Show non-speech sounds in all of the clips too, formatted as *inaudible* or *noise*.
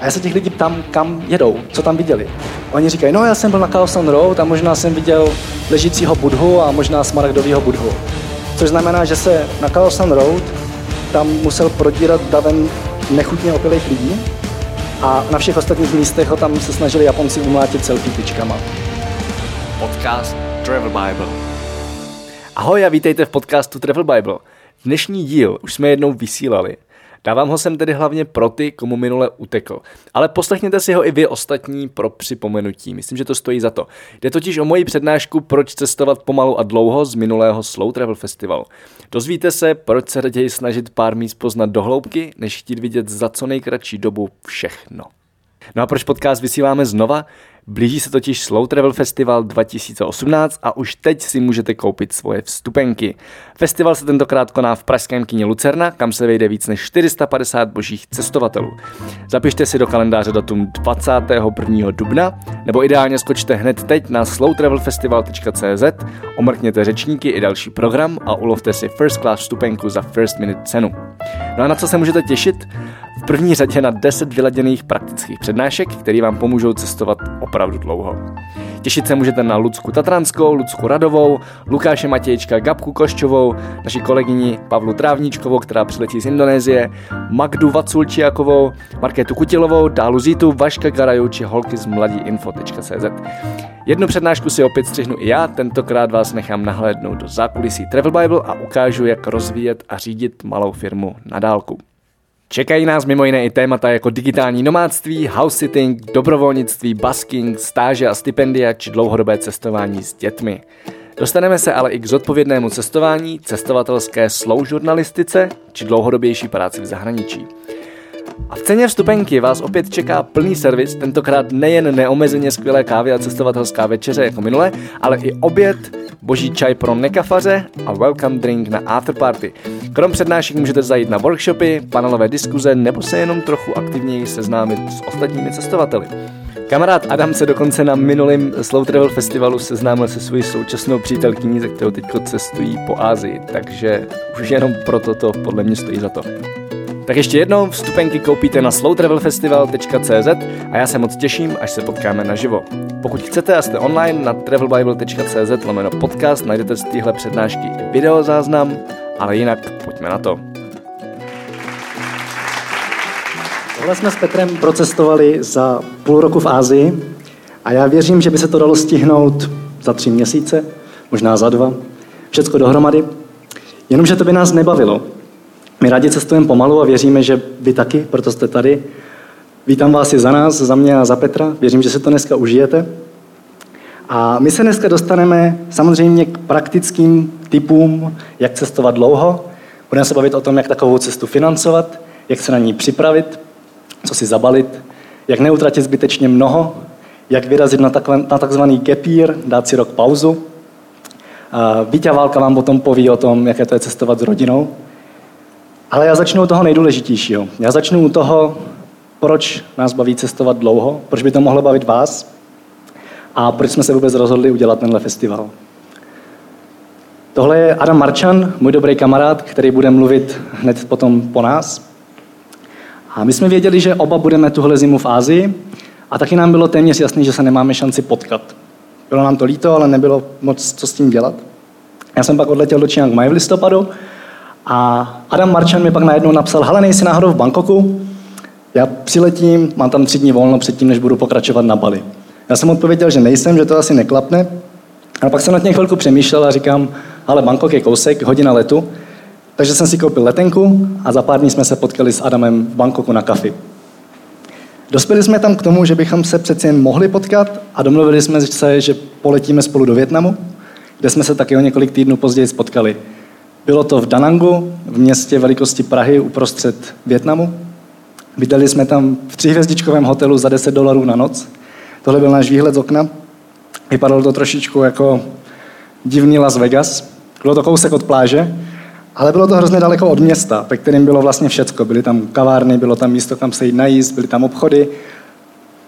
A já se těch lidí ptám, kam jedou, co tam viděli. Oni říkají, no já jsem byl na Carlson Road a možná jsem viděl ležícího budhu a možná smaragdového budhu. Což znamená, že se na Carlson Road tam musel prodírat davem nechutně opilých lidí a na všech ostatních místech ho tam se snažili Japonci umlátit selfie tyčkama. Podcast Travel Bible. Ahoj a vítejte v podcastu Travel Bible. Dnešní díl už jsme jednou vysílali. Dávám ho sem tedy hlavně pro ty, komu minule utekl. Ale poslechněte si ho i vy ostatní pro připomenutí. Myslím, že to stojí za to. Jde totiž o moji přednášku Proč cestovat pomalu a dlouho z minulého Slow Travel Festivalu. Dozvíte se, proč se raději snažit pár míst poznat do hloubky, než chtít vidět za co nejkratší dobu všechno. No a proč podcast vysíláme znova? Blíží se totiž Slow Travel Festival 2018 a už teď si můžete koupit svoje vstupenky. Festival se tentokrát koná v pražském kině Lucerna, kam se vejde víc než 450 božích cestovatelů. Zapište si do kalendáře datum 21. dubna, nebo ideálně skočte hned teď na slowtravelfestival.cz, omrkněte řečníky i další program a ulovte si first class vstupenku za first minute cenu. No a na co se můžete těšit? V první řadě na 10 vyladěných praktických přednášek, které vám pomůžou cestovat opravdu dlouho. Těšit se můžete na Lucku Tatranskou, Lucku Radovou, Lukáše Matějčka, Gabku Koščovou, naši kolegyni Pavlu Trávníčkovou, která přiletí z Indonésie, Magdu Vaculčiakovou, Markétu Kutilovou, Dálu Zitu, Vaška Garaju či holky z mladíinfo.cz. Jednu přednášku si opět střihnu i já, tentokrát vás nechám nahlédnout do zákulisí Travel Bible a ukážu, jak rozvíjet a řídit malou firmu na dálku. Čekají nás mimo jiné i témata jako digitální nomádství, house sitting, dobrovolnictví, basking, stáže a stipendia či dlouhodobé cestování s dětmi. Dostaneme se ale i k zodpovědnému cestování, cestovatelské slow žurnalistice či dlouhodobější práci v zahraničí. A v ceně vstupenky vás opět čeká plný servis, tentokrát nejen neomezeně skvělé kávy a cestovatelská večeře jako minule, ale i oběd, boží čaj pro nekafaře a welcome drink na afterparty. Krom přednášek můžete zajít na workshopy, panelové diskuze nebo se jenom trochu aktivněji seznámit s ostatními cestovateli. Kamarád Adam se dokonce na minulém Slow Travel Festivalu seznámil se svojí současnou přítelkyní, ze kterou teď cestují po Ázii, takže už jenom proto to podle mě stojí za to. Tak ještě jednou vstupenky koupíte na slowtravelfestival.cz a já se moc těším, až se potkáme naživo. Pokud chcete a jste online na travelbible.cz lomeno podcast, najdete z téhle přednášky i videozáznam, ale jinak pojďme na to. Tohle jsme s Petrem procestovali za půl roku v Ázii a já věřím, že by se to dalo stihnout za tři měsíce, možná za dva, všecko dohromady. Jenomže to by nás nebavilo. My rádi cestujeme pomalu a věříme, že vy taky, proto jste tady. Vítám vás i za nás, za mě a za Petra. Věřím, že se to dneska užijete. A my se dneska dostaneme samozřejmě k praktickým typům, jak cestovat dlouho. Budeme se bavit o tom, jak takovou cestu financovat, jak se na ní připravit, co si zabalit, jak neutratit zbytečně mnoho, jak vyrazit na, na takzvaný year, dát si rok pauzu. Vítě Válka vám potom poví o tom, jaké to je cestovat s rodinou. Ale já začnu u toho nejdůležitějšího. Já začnu u toho, proč nás baví cestovat dlouho, proč by to mohlo bavit vás a proč jsme se vůbec rozhodli udělat tenhle festival. Tohle je Adam Marčan, můj dobrý kamarád, který bude mluvit hned potom po nás. A my jsme věděli, že oba budeme tuhle zimu v Ázii a taky nám bylo téměř jasné, že se nemáme šanci potkat. Bylo nám to líto, ale nebylo moc co s tím dělat. Já jsem pak odletěl do Chiang Mai v listopadu a Adam Marčan mi pak najednou napsal, hele, nejsi náhodou v Bangkoku? Já přiletím, mám tam tři dní volno předtím, než budu pokračovat na Bali. Já jsem odpověděl, že nejsem, že to asi neklapne. A pak jsem nad tím chvilku přemýšlel a říkám, ale Bangkok je kousek, hodina letu. Takže jsem si koupil letenku a za pár dní jsme se potkali s Adamem v Bangkoku na kafi. Dospěli jsme tam k tomu, že bychom se přeci jen mohli potkat a domluvili jsme se, že poletíme spolu do Větnamu, kde jsme se taky o několik týdnů později spotkali. Bylo to v Danangu, v městě velikosti Prahy uprostřed Větnamu. Bydleli jsme tam v tříhvězdičkovém hotelu za 10 dolarů na noc. Tohle byl náš výhled z okna. Vypadalo to trošičku jako divný Las Vegas. Bylo to kousek od pláže, ale bylo to hrozně daleko od města, ve kterém bylo vlastně všecko. Byly tam kavárny, bylo tam místo, kam se jít najíst, byly tam obchody.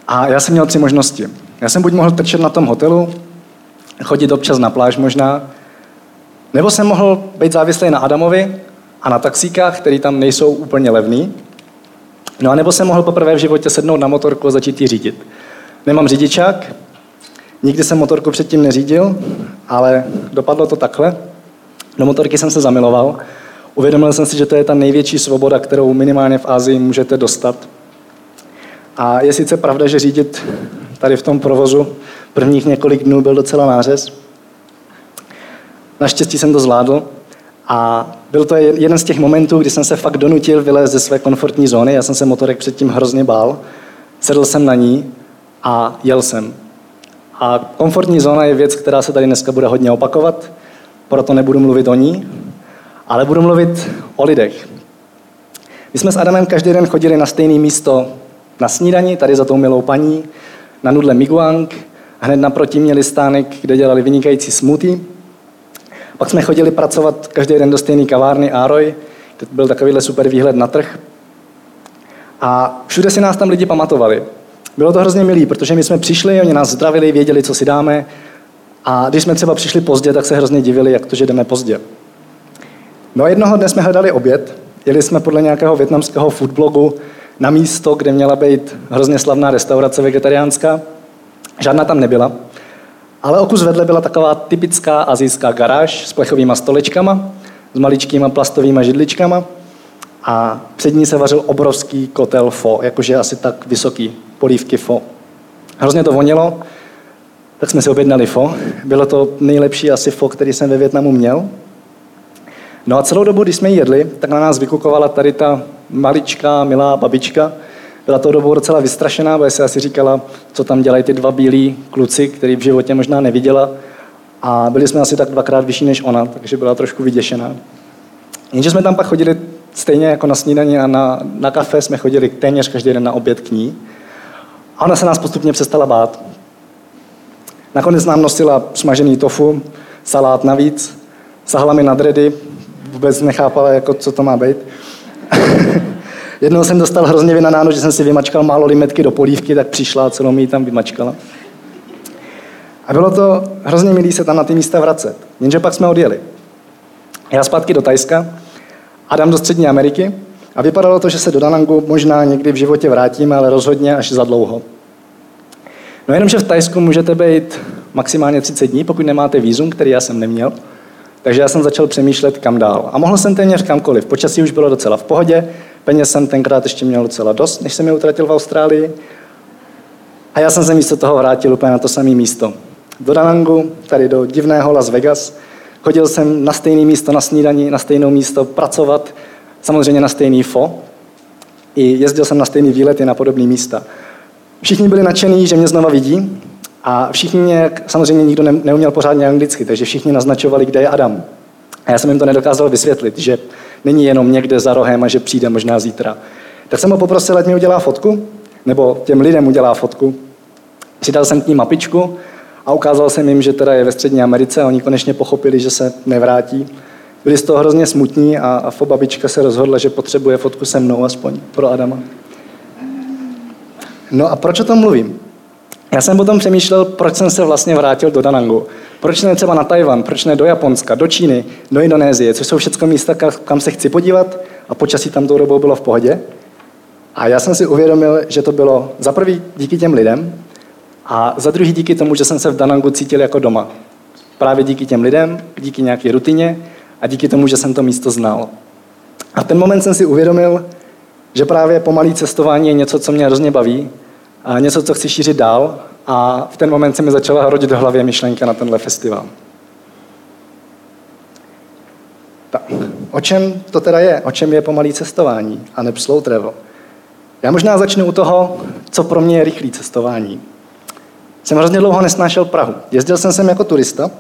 A já jsem měl tři možnosti. Já jsem buď mohl trčet na tom hotelu, chodit občas na pláž možná, nebo jsem mohl být závislý na Adamovi a na taxíkách, který tam nejsou úplně levný. No a nebo jsem mohl poprvé v životě sednout na motorku a začít ji řídit. Nemám řidičák, nikdy jsem motorku předtím neřídil, ale dopadlo to takhle. Do motorky jsem se zamiloval. Uvědomil jsem si, že to je ta největší svoboda, kterou minimálně v Ázii můžete dostat. A je sice pravda, že řídit tady v tom provozu prvních několik dnů byl docela nářez. Naštěstí jsem to zvládl a byl to jeden z těch momentů, kdy jsem se fakt donutil vylézt ze své komfortní zóny. Já jsem se motorek předtím hrozně bál. Sedl jsem na ní a jel jsem. A komfortní zóna je věc, která se tady dneska bude hodně opakovat, proto nebudu mluvit o ní, ale budu mluvit o lidech. My jsme s Adamem každý den chodili na stejné místo na snídani, tady za tou milou paní, na nudle Miguang. Hned naproti měli stánek, kde dělali vynikající smoothie. Pak jsme chodili pracovat každý den do stejné kavárny Aroy, to byl takovýhle super výhled na trh. A všude si nás tam lidi pamatovali. Bylo to hrozně milý, protože my jsme přišli, oni nás zdravili, věděli, co si dáme. A když jsme třeba přišli pozdě, tak se hrozně divili, jak to, že jdeme pozdě. No a jednoho dne jsme hledali oběd. Jeli jsme podle nějakého větnamského foodblogu na místo, kde měla být hrozně slavná restaurace vegetariánská. Žádná tam nebyla. Ale o kus vedle byla taková typická azijská garáž s plechovými stoličkama, s maličkýma plastovými židličkama a před ní se vařil obrovský kotel fo, jakože asi tak vysoký, polívky fo. Hrozně to vonilo, tak jsme si objednali fo. Bylo to nejlepší asi fo, který jsem ve Větnamu měl. No a celou dobu, když jsme jedli, tak na nás vykukovala tady ta maličká, milá babička. Byla to dobu docela vystrašená, protože si asi říkala, co tam dělají ty dva bílí kluci, který v životě možná neviděla. A byli jsme asi tak dvakrát vyšší než ona, takže byla trošku vyděšená. Jenže jsme tam pak chodili stejně jako na snídaní a na, na kafe jsme chodili téměř každý den na oběd k ní. A ona se nás postupně přestala bát. Nakonec nám nosila smažený tofu, salát navíc, sahala mi na dredy, vůbec nechápala, jako, co to má být. *laughs* Jednou jsem dostal hrozně vynanáno, že jsem si vymačkal málo limetky do polívky, tak přišla a celou mi ji tam vymačkala. A bylo to hrozně milé se tam na ty místa vracet. Jenže pak jsme odjeli. Já zpátky do Tajska, Adam do Střední Ameriky a vypadalo to, že se do Danangu možná někdy v životě vrátíme, ale rozhodně až za dlouho. No jenomže v Tajsku můžete být maximálně 30 dní, pokud nemáte výzum, který já jsem neměl. Takže já jsem začal přemýšlet, kam dál. A mohl jsem téměř kamkoliv. Počasí už bylo docela v pohodě, peněz jsem tenkrát ještě měl docela dost, než jsem je utratil v Austrálii. A já jsem se místo toho vrátil úplně na to samé místo. Do Danangu, tady do divného Las Vegas. Chodil jsem na stejné místo na snídaní, na stejné místo pracovat, samozřejmě na stejný fo. I jezdil jsem na stejný výlety na podobné místa. Všichni byli nadšení, že mě znova vidí, a všichni mě, samozřejmě nikdo neuměl pořádně anglicky, takže všichni naznačovali, kde je Adam. A já jsem jim to nedokázal vysvětlit, že není jenom někde za rohem a že přijde možná zítra. Tak jsem ho poprosil, ať mi udělá fotku, nebo těm lidem udělá fotku. Přidal jsem k ní mapičku a ukázal jsem jim, že teda je ve Střední Americe a oni konečně pochopili, že se nevrátí. Byli z toho hrozně smutní a, a fo babička se rozhodla, že potřebuje fotku se mnou aspoň pro Adama. No a proč o tom mluvím? Já jsem potom přemýšlel, proč jsem se vlastně vrátil do Danangu. Proč ne třeba na Tajvan, proč ne do Japonska, do Číny, do Indonésie, což jsou všechno místa, kam se chci podívat a počasí tam tou dobou bylo v pohodě. A já jsem si uvědomil, že to bylo za prvý díky těm lidem a za druhý díky tomu, že jsem se v Danangu cítil jako doma. Právě díky těm lidem, díky nějaké rutině a díky tomu, že jsem to místo znal. A v ten moment jsem si uvědomil, že právě pomalý cestování je něco, co mě hrozně baví a něco, co chci šířit dál a v ten moment se mi začala rodit do hlavě myšlenka na tenhle festival. Tak, o čem to teda je? O čem je pomalý cestování a ne slow travel? Já možná začnu u toho, co pro mě je rychlý cestování. Jsem hrozně dlouho nesnášel Prahu. Jezdil jsem sem jako turista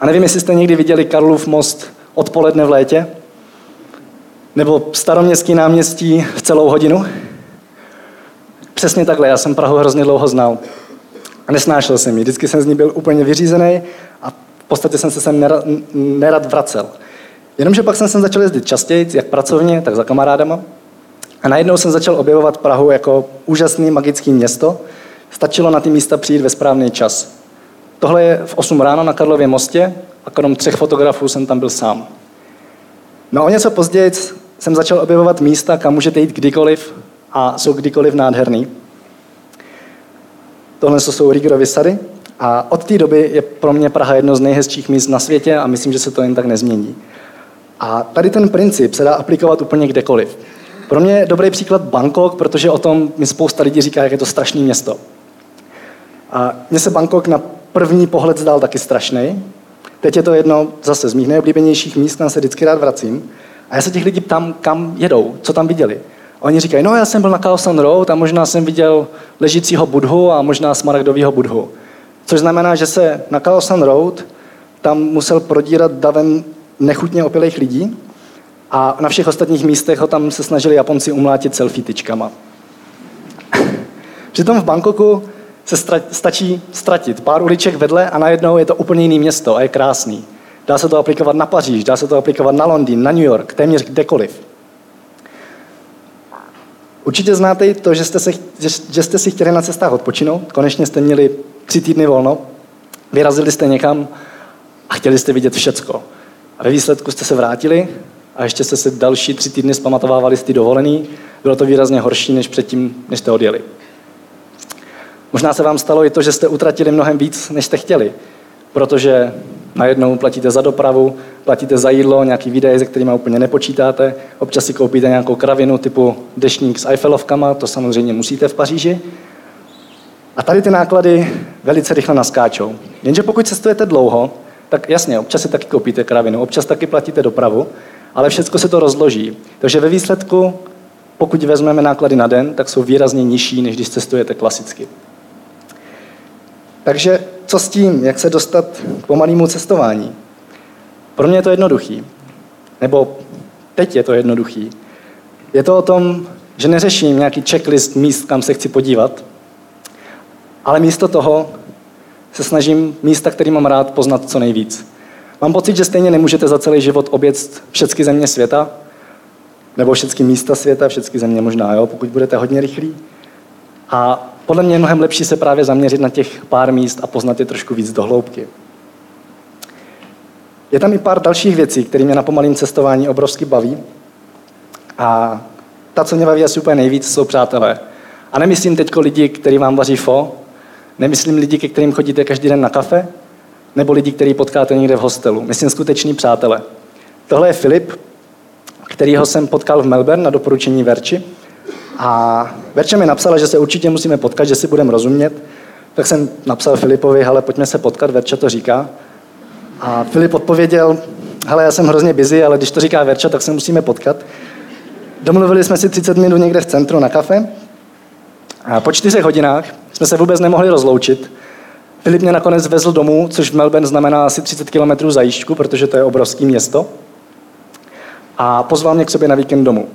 a nevím, jestli jste někdy viděli Karlův most odpoledne v létě, nebo staroměstský náměstí v celou hodinu. Přesně takhle, já jsem Prahu hrozně dlouho znal. A nesnášel jsem ji. Vždycky jsem z ní byl úplně vyřízený a v podstatě jsem se sem nerad, nerad vracel. Jenomže pak jsem sem začal jezdit častěji, jak pracovně, tak za kamarádama. A najednou jsem začal objevovat Prahu jako úžasný magický město. Stačilo na ty místa přijít ve správný čas. Tohle je v 8 ráno na Karlově mostě a krom třech fotografů jsem tam byl sám. No o něco později jsem začal objevovat místa, kam můžete jít kdykoliv a jsou kdykoliv nádherný. Tohle jsou Rigerovy sady a od té doby je pro mě Praha jedno z nejhezčích míst na světě a myslím, že se to jen tak nezmění. A tady ten princip se dá aplikovat úplně kdekoliv. Pro mě je dobrý příklad Bangkok, protože o tom mi spousta lidí říká, jak je to strašné město. A mně se Bangkok na první pohled zdál taky strašný. Teď je to jedno zase z mých nejoblíbenějších míst, kam se vždycky rád vracím. A já se těch lidí ptám, kam jedou, co tam viděli. Oni říkají, no já jsem byl na Kaosan Road a možná jsem viděl ležícího budhu a možná smaragdového budhu. Což znamená, že se na Kaosan Road tam musel prodírat davem nechutně opilých lidí a na všech ostatních místech ho tam se snažili Japonci umlátit selfie tyčkama. *laughs* Přitom v Bangkoku se stačí ztratit pár uliček vedle a najednou je to úplně jiný město a je krásný. Dá se to aplikovat na Paříž, dá se to aplikovat na Londýn, na New York, téměř kdekoliv. Určitě znáte i to, že jste, se, že jste si chtěli na cestách odpočinout, konečně jste měli tři týdny volno, vyrazili jste někam a chtěli jste vidět všecko. A ve výsledku jste se vrátili a ještě jste se další tři týdny zpamatovávali z ty dovolený. Bylo to výrazně horší, než předtím, než jste odjeli. Možná se vám stalo i to, že jste utratili mnohem víc, než jste chtěli, protože najednou platíte za dopravu, platíte za jídlo, nějaký výdaje, se kterými úplně nepočítáte, občas si koupíte nějakou kravinu typu dešník s Eiffelovkama, to samozřejmě musíte v Paříži. A tady ty náklady velice rychle naskáčou. Jenže pokud cestujete dlouho, tak jasně, občas si taky koupíte kravinu, občas taky platíte dopravu, ale všechno se to rozloží. Takže ve výsledku, pokud vezmeme náklady na den, tak jsou výrazně nižší, než když cestujete klasicky. Takže co s tím, jak se dostat k pomalému cestování? Pro mě je to jednoduchý. Nebo teď je to jednoduchý. Je to o tom, že neřeším nějaký checklist míst, kam se chci podívat, ale místo toho se snažím místa, který mám rád, poznat co nejvíc. Mám pocit, že stejně nemůžete za celý život obět všechny země světa, nebo všechny místa světa, všechny země možná, jo, pokud budete hodně rychlí. A podle mě je mnohem lepší se právě zaměřit na těch pár míst a poznat je trošku víc do hloubky. Je tam i pár dalších věcí, které mě na pomalém cestování obrovsky baví. A ta, co mě baví asi úplně nejvíc, jsou přátelé. A nemyslím teď lidi, kteří vám vaří fo, nemyslím lidi, ke kterým chodíte každý den na kafe, nebo lidi, který potkáte někde v hostelu. Myslím skutečný přátelé. Tohle je Filip, kterýho jsem potkal v Melbourne na doporučení Verči. A Verča mi napsala, že se určitě musíme potkat, že si budeme rozumět. Tak jsem napsal Filipovi, hele, pojďme se potkat, Verča to říká. A Filip odpověděl, hele, já jsem hrozně busy, ale když to říká Verča, tak se musíme potkat. Domluvili jsme si 30 minut někde v centru na kafe. A po čtyřech hodinách jsme se vůbec nemohli rozloučit. Filip mě nakonec vezl domů, což v Melbourne znamená asi 30 km za jížďku, protože to je obrovské město. A pozval mě k sobě na víkend domů.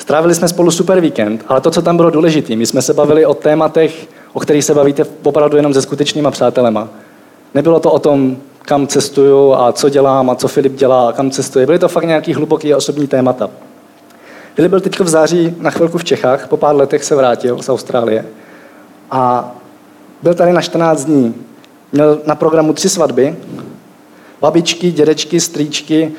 Strávili jsme spolu super víkend, ale to, co tam bylo důležité, my jsme se bavili o tématech, o kterých se bavíte opravdu jenom se skutečnýma přátelema. Nebylo to o tom, kam cestuju a co dělám a co Filip dělá a kam cestuje. Byly to fakt nějaký hluboký osobní témata. Filip byl teď v září na chvilku v Čechách, po pár letech se vrátil z Austrálie a byl tady na 14 dní. Měl na programu tři svatby, babičky, dědečky, strýčky,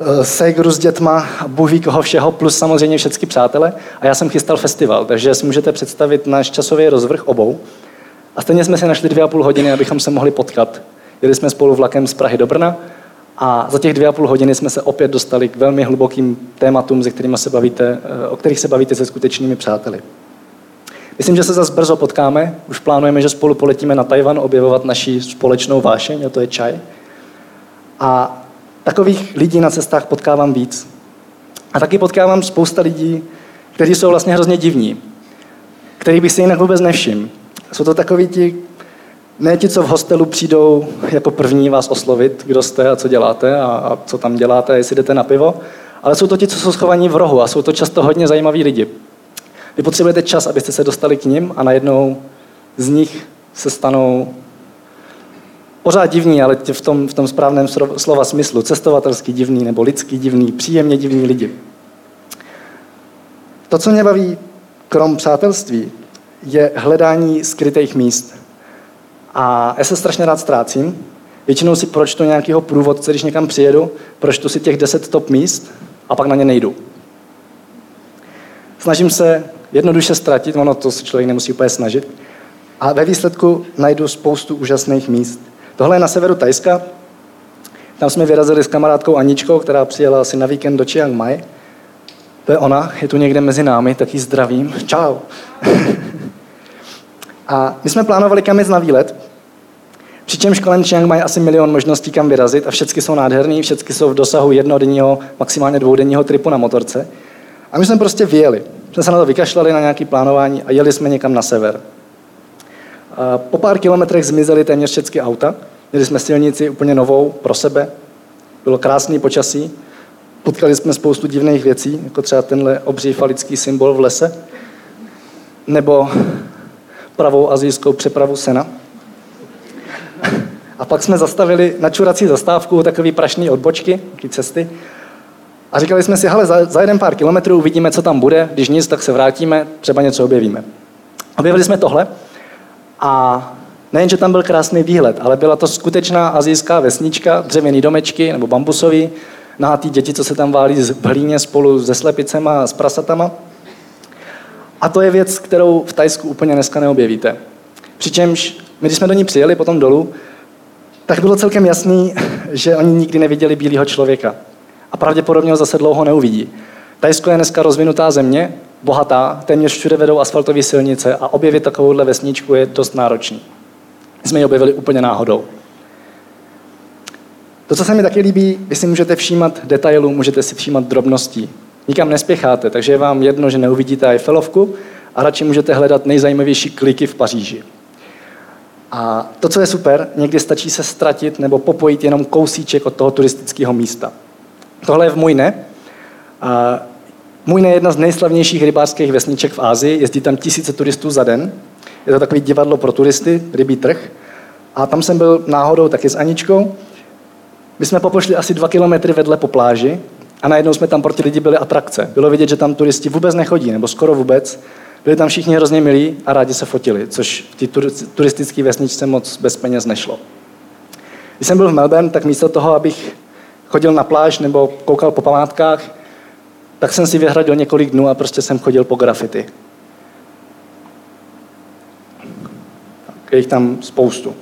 Eh, Segru s dětma, Bůh ví koho všeho, plus samozřejmě všechny přátele. A já jsem chystal festival, takže si můžete představit náš časový rozvrh obou. A stejně jsme si našli dvě a půl hodiny, abychom se mohli potkat. Jeli jsme spolu vlakem z Prahy do Brna a za těch dvě a půl hodiny jsme se opět dostali k velmi hlubokým tématům, se kterými se bavíte, eh, o kterých se bavíte se skutečnými přáteli. Myslím, že se zase brzo potkáme. Už plánujeme, že spolu poletíme na Tajvan objevovat naši společnou vášeň, a to je čaj. A Takových lidí na cestách potkávám víc. A taky potkávám spousta lidí, kteří jsou vlastně hrozně divní, kterých bych si jinak vůbec nevšiml. Jsou to takoví ti, ne ti, co v hostelu přijdou jako první vás oslovit, kdo jste a co děláte a, a co tam děláte, jestli jdete na pivo, ale jsou to ti, co jsou schovaní v rohu a jsou to často hodně zajímaví lidi. Vy potřebujete čas, abyste se dostali k ním a najednou z nich se stanou pořád divní, ale v tom, v tom správném slova smyslu, cestovatelský divný nebo lidský divný, příjemně divní lidi. To, co mě baví krom přátelství, je hledání skrytých míst. A já se strašně rád ztrácím. Většinou si pročtu nějakého průvodce, když někam přijedu, pročtu si těch deset top míst a pak na ně nejdu. Snažím se jednoduše ztratit, ono to se člověk nemusí úplně snažit, a ve výsledku najdu spoustu úžasných míst. Tohle je na severu Tajska. Tam jsme vyrazili s kamarádkou Aničkou, která přijela asi na víkend do Chiang Mai. To je ona, je tu někde mezi námi, tak ji zdravím. Čau. *laughs* a my jsme plánovali kam jít na výlet, Přičemž kolem Chiang Mai asi milion možností, kam vyrazit a všechny jsou nádherný, všechny jsou v dosahu jednodenního, maximálně dvoudenního tripu na motorce. A my jsme prostě vyjeli. Jsme se na to vykašlali na nějaké plánování a jeli jsme někam na sever. A po pár kilometrech zmizely téměř všechny auta. Měli jsme silnici úplně novou pro sebe. Bylo krásný počasí. Potkali jsme spoustu divných věcí, jako třeba tenhle obří falický symbol v lese, nebo pravou azijskou přepravu sena. A pak jsme zastavili na čurací zastávku takový prašný odbočky, takové cesty. A říkali jsme si, hele, za, za jeden pár kilometrů uvidíme, co tam bude, když nic, tak se vrátíme, třeba něco objevíme. Objevili jsme tohle a nejen, že tam byl krásný výhled, ale byla to skutečná azijská vesnička, dřevěný domečky nebo bambusový, ty děti, co se tam válí v hlíně spolu se slepicema a s prasatama. A to je věc, kterou v Tajsku úplně dneska neobjevíte. Přičemž my, když jsme do ní přijeli potom dolů, tak bylo celkem jasný, *laughs* že oni nikdy neviděli bílého člověka. A pravděpodobně ho zase dlouho neuvidí. Tajsko je dneska rozvinutá země, bohatá, téměř všude vedou asfaltové silnice a objevit takovouhle vesničku je dost náročný. My jsme ji objevili úplně náhodou. To, co se mi taky líbí, vy si můžete všímat detailů, můžete si všímat drobností. Nikam nespěcháte, takže je vám jedno, že neuvidíte Eiffelovku a radši můžete hledat nejzajímavější kliky v Paříži. A to, co je super, někdy stačí se ztratit nebo popojit jenom kousíček od toho turistického místa. Tohle je v Mujne. A Mujne je jedna z nejslavnějších rybářských vesniček v Ázii, jezdí tam tisíce turistů za den. Je to takový divadlo pro turisty, rybí trh. A tam jsem byl náhodou taky s Aničkou. My jsme popošli asi dva kilometry vedle po pláži a najednou jsme tam pro ty lidi byli atrakce. Bylo vidět, že tam turisti vůbec nechodí, nebo skoro vůbec. Byli tam všichni hrozně milí a rádi se fotili, což v té turistické vesničce moc bez peněz nešlo. Když jsem byl v Melbourne, tak místo toho, abych chodil na pláž nebo koukal po památkách, tak jsem si vyhradil několik dnů a prostě jsem chodil po grafity. Je jich tam spoustu.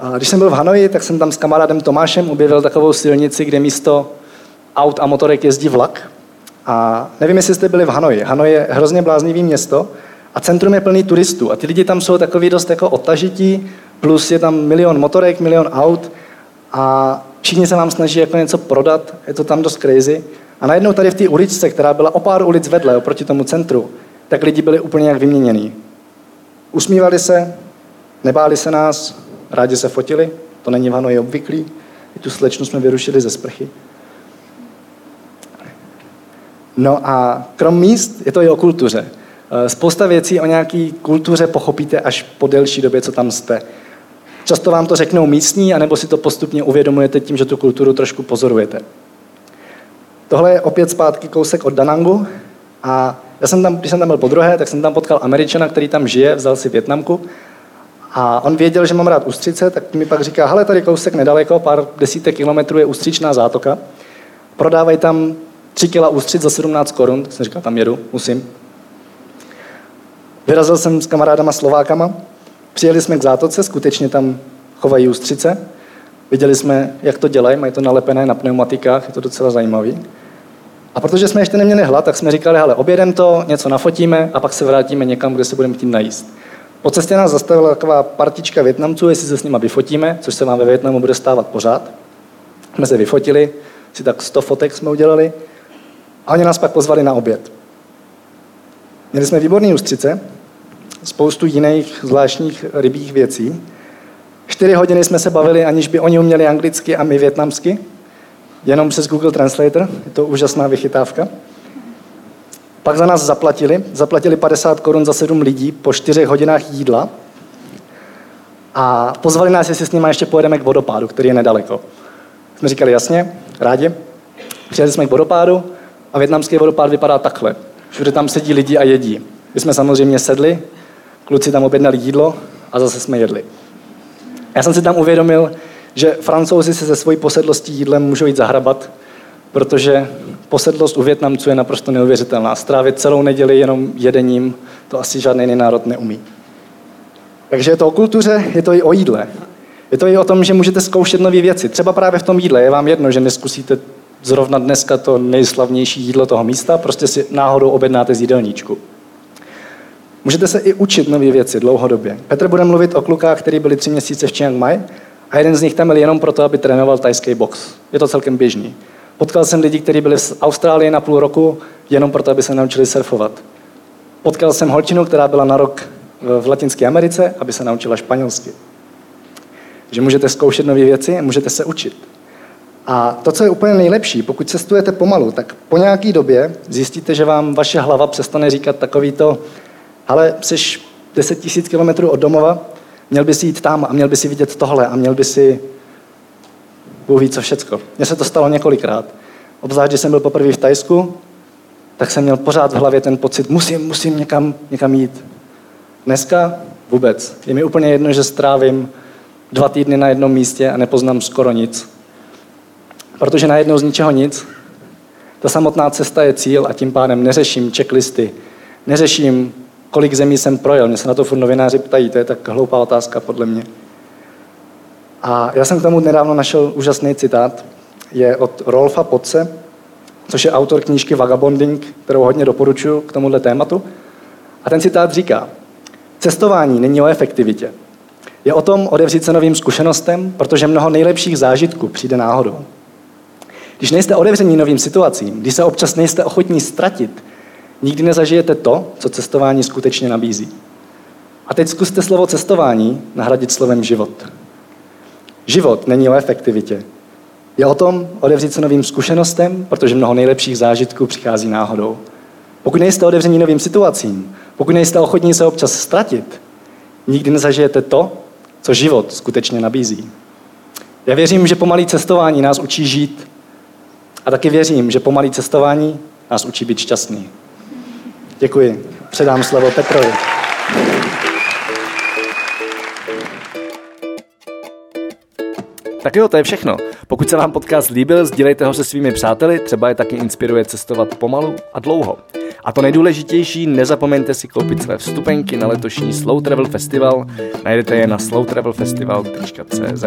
A když jsem byl v Hanoji, tak jsem tam s kamarádem Tomášem objevil takovou silnici, kde místo aut a motorek jezdí vlak. A nevím, jestli jste byli v Hanoji. Hanoj je hrozně bláznivý město a centrum je plný turistů. A ty lidi tam jsou takový dost jako otažití, plus je tam milion motorek, milion aut a všichni se vám snaží jako něco prodat, je to tam dost crazy. A najednou tady v té uličce, která byla o pár ulic vedle, oproti tomu centru, tak lidi byli úplně jak vyměnění. Usmívali se, nebáli se nás, rádi se fotili, to není v Hanoji obvyklý. I tu slečnu jsme vyrušili ze sprchy. No a krom míst je to i o kultuře. Eh, spousta věcí o nějaké kultuře pochopíte až po delší době, co tam jste. Často vám to řeknou místní, anebo si to postupně uvědomujete tím, že tu kulturu trošku pozorujete. Tohle je opět zpátky kousek od Danangu. A já jsem tam, když jsem tam byl po druhé, tak jsem tam potkal Američana, který tam žije, vzal si Větnamku. A on věděl, že mám rád ústřice, tak mi pak říká, hele, tady kousek nedaleko, pár desítek kilometrů je ústřičná zátoka. Prodávají tam 3 kila ústřic za 17 korun, tak jsem říkal, tam jedu, musím. Vyrazil jsem s kamarádama Slovákama, přijeli jsme k zátoce, skutečně tam chovají ústřice. Viděli jsme, jak to dělají, mají to nalepené na pneumatikách, je to docela zajímavý. A protože jsme ještě neměli hlad, tak jsme říkali, hele, objedem to, něco nafotíme a pak se vrátíme někam, kde se budeme tím najíst. Po cestě nás zastavila taková partička Větnamců, jestli se s nimi vyfotíme, což se vám ve Větnamu bude stávat pořád. Jsme se vyfotili, si tak 100 fotek jsme udělali a oni nás pak pozvali na oběd. Měli jsme výborný ústřice, spoustu jiných zvláštních rybích věcí. Čtyři hodiny jsme se bavili, aniž by oni uměli anglicky a my větnamsky, jenom přes Google Translator, je to úžasná vychytávka. Pak za nás zaplatili, zaplatili 50 korun za sedm lidí po čtyřech hodinách jídla a pozvali nás, jestli s nimi ještě pojedeme k vodopádu, který je nedaleko. Jsme říkali jasně, rádi. Přijeli jsme k vodopádu, a větnamský vodopád vypadá takhle. Všude tam sedí lidi a jedí. My jsme samozřejmě sedli, kluci tam objednali jídlo a zase jsme jedli. Já jsem si tam uvědomil, že francouzi se ze svojí posedlostí jídlem můžou jít zahrabat protože posedlost u Větnamců je naprosto neuvěřitelná. Strávit celou neděli jenom jedením, to asi žádný jiný národ neumí. Takže je to o kultuře, je to i o jídle. Je to i o tom, že můžete zkoušet nové věci. Třeba právě v tom jídle. Je vám jedno, že neskusíte zrovna dneska to nejslavnější jídlo toho místa, prostě si náhodou objednáte z jídelníčku. Můžete se i učit nové věci dlouhodobě. Petr bude mluvit o klukách, kteří byli tři měsíce v Chiang Mai a jeden z nich tam byl jenom proto, aby trénoval tajský box. Je to celkem běžný. Potkal jsem lidi, kteří byli v Austrálii na půl roku jenom proto, aby se naučili surfovat. Potkal jsem holčinu, která byla na rok v Latinské Americe, aby se naučila španělsky. Že můžete zkoušet nové věci, můžete se učit. A to, co je úplně nejlepší, pokud cestujete pomalu, tak po nějaké době zjistíte, že vám vaše hlava přestane říkat takový to, ale jsi 10 tisíc kilometrů od domova, měl by si jít tam a měl by si vidět tohle a měl by si Bůh ví co všecko. Mně se to stalo několikrát. Obzvlášť, když jsem byl poprvé v Tajsku, tak jsem měl pořád v hlavě ten pocit, musím, musím někam, někam jít. Dneska vůbec. Je mi úplně jedno, že strávím dva týdny na jednom místě a nepoznám skoro nic. Protože najednou z ničeho nic. Ta samotná cesta je cíl a tím pádem neřeším checklisty, neřeším, kolik zemí jsem projel. Mě se na to furt novináři ptají, to je tak hloupá otázka podle mě. A já jsem k tomu nedávno našel úžasný citát. Je od Rolfa Potce, což je autor knížky Vagabonding, kterou hodně doporučuji k tomuhle tématu. A ten citát říká, cestování není o efektivitě. Je o tom odevřít se novým zkušenostem, protože mnoho nejlepších zážitků přijde náhodou. Když nejste otevření novým situacím, když se občas nejste ochotní ztratit, nikdy nezažijete to, co cestování skutečně nabízí. A teď zkuste slovo cestování nahradit slovem život. Život není o efektivitě. Je o tom odevřít se novým zkušenostem, protože mnoho nejlepších zážitků přichází náhodou. Pokud nejste otevření novým situacím, pokud nejste ochotní se občas ztratit, nikdy nezažijete to, co život skutečně nabízí. Já věřím, že pomalý cestování nás učí žít a taky věřím, že pomalý cestování nás učí být šťastný. Děkuji. Předám slovo Petrovi. Tak jo, to je všechno. Pokud se vám podcast líbil, sdílejte ho se svými přáteli, třeba je taky inspiruje cestovat pomalu a dlouho. A to nejdůležitější, nezapomeňte si koupit své vstupenky na letošní Slow Travel Festival. Najdete je na slowtravelfestival.cz.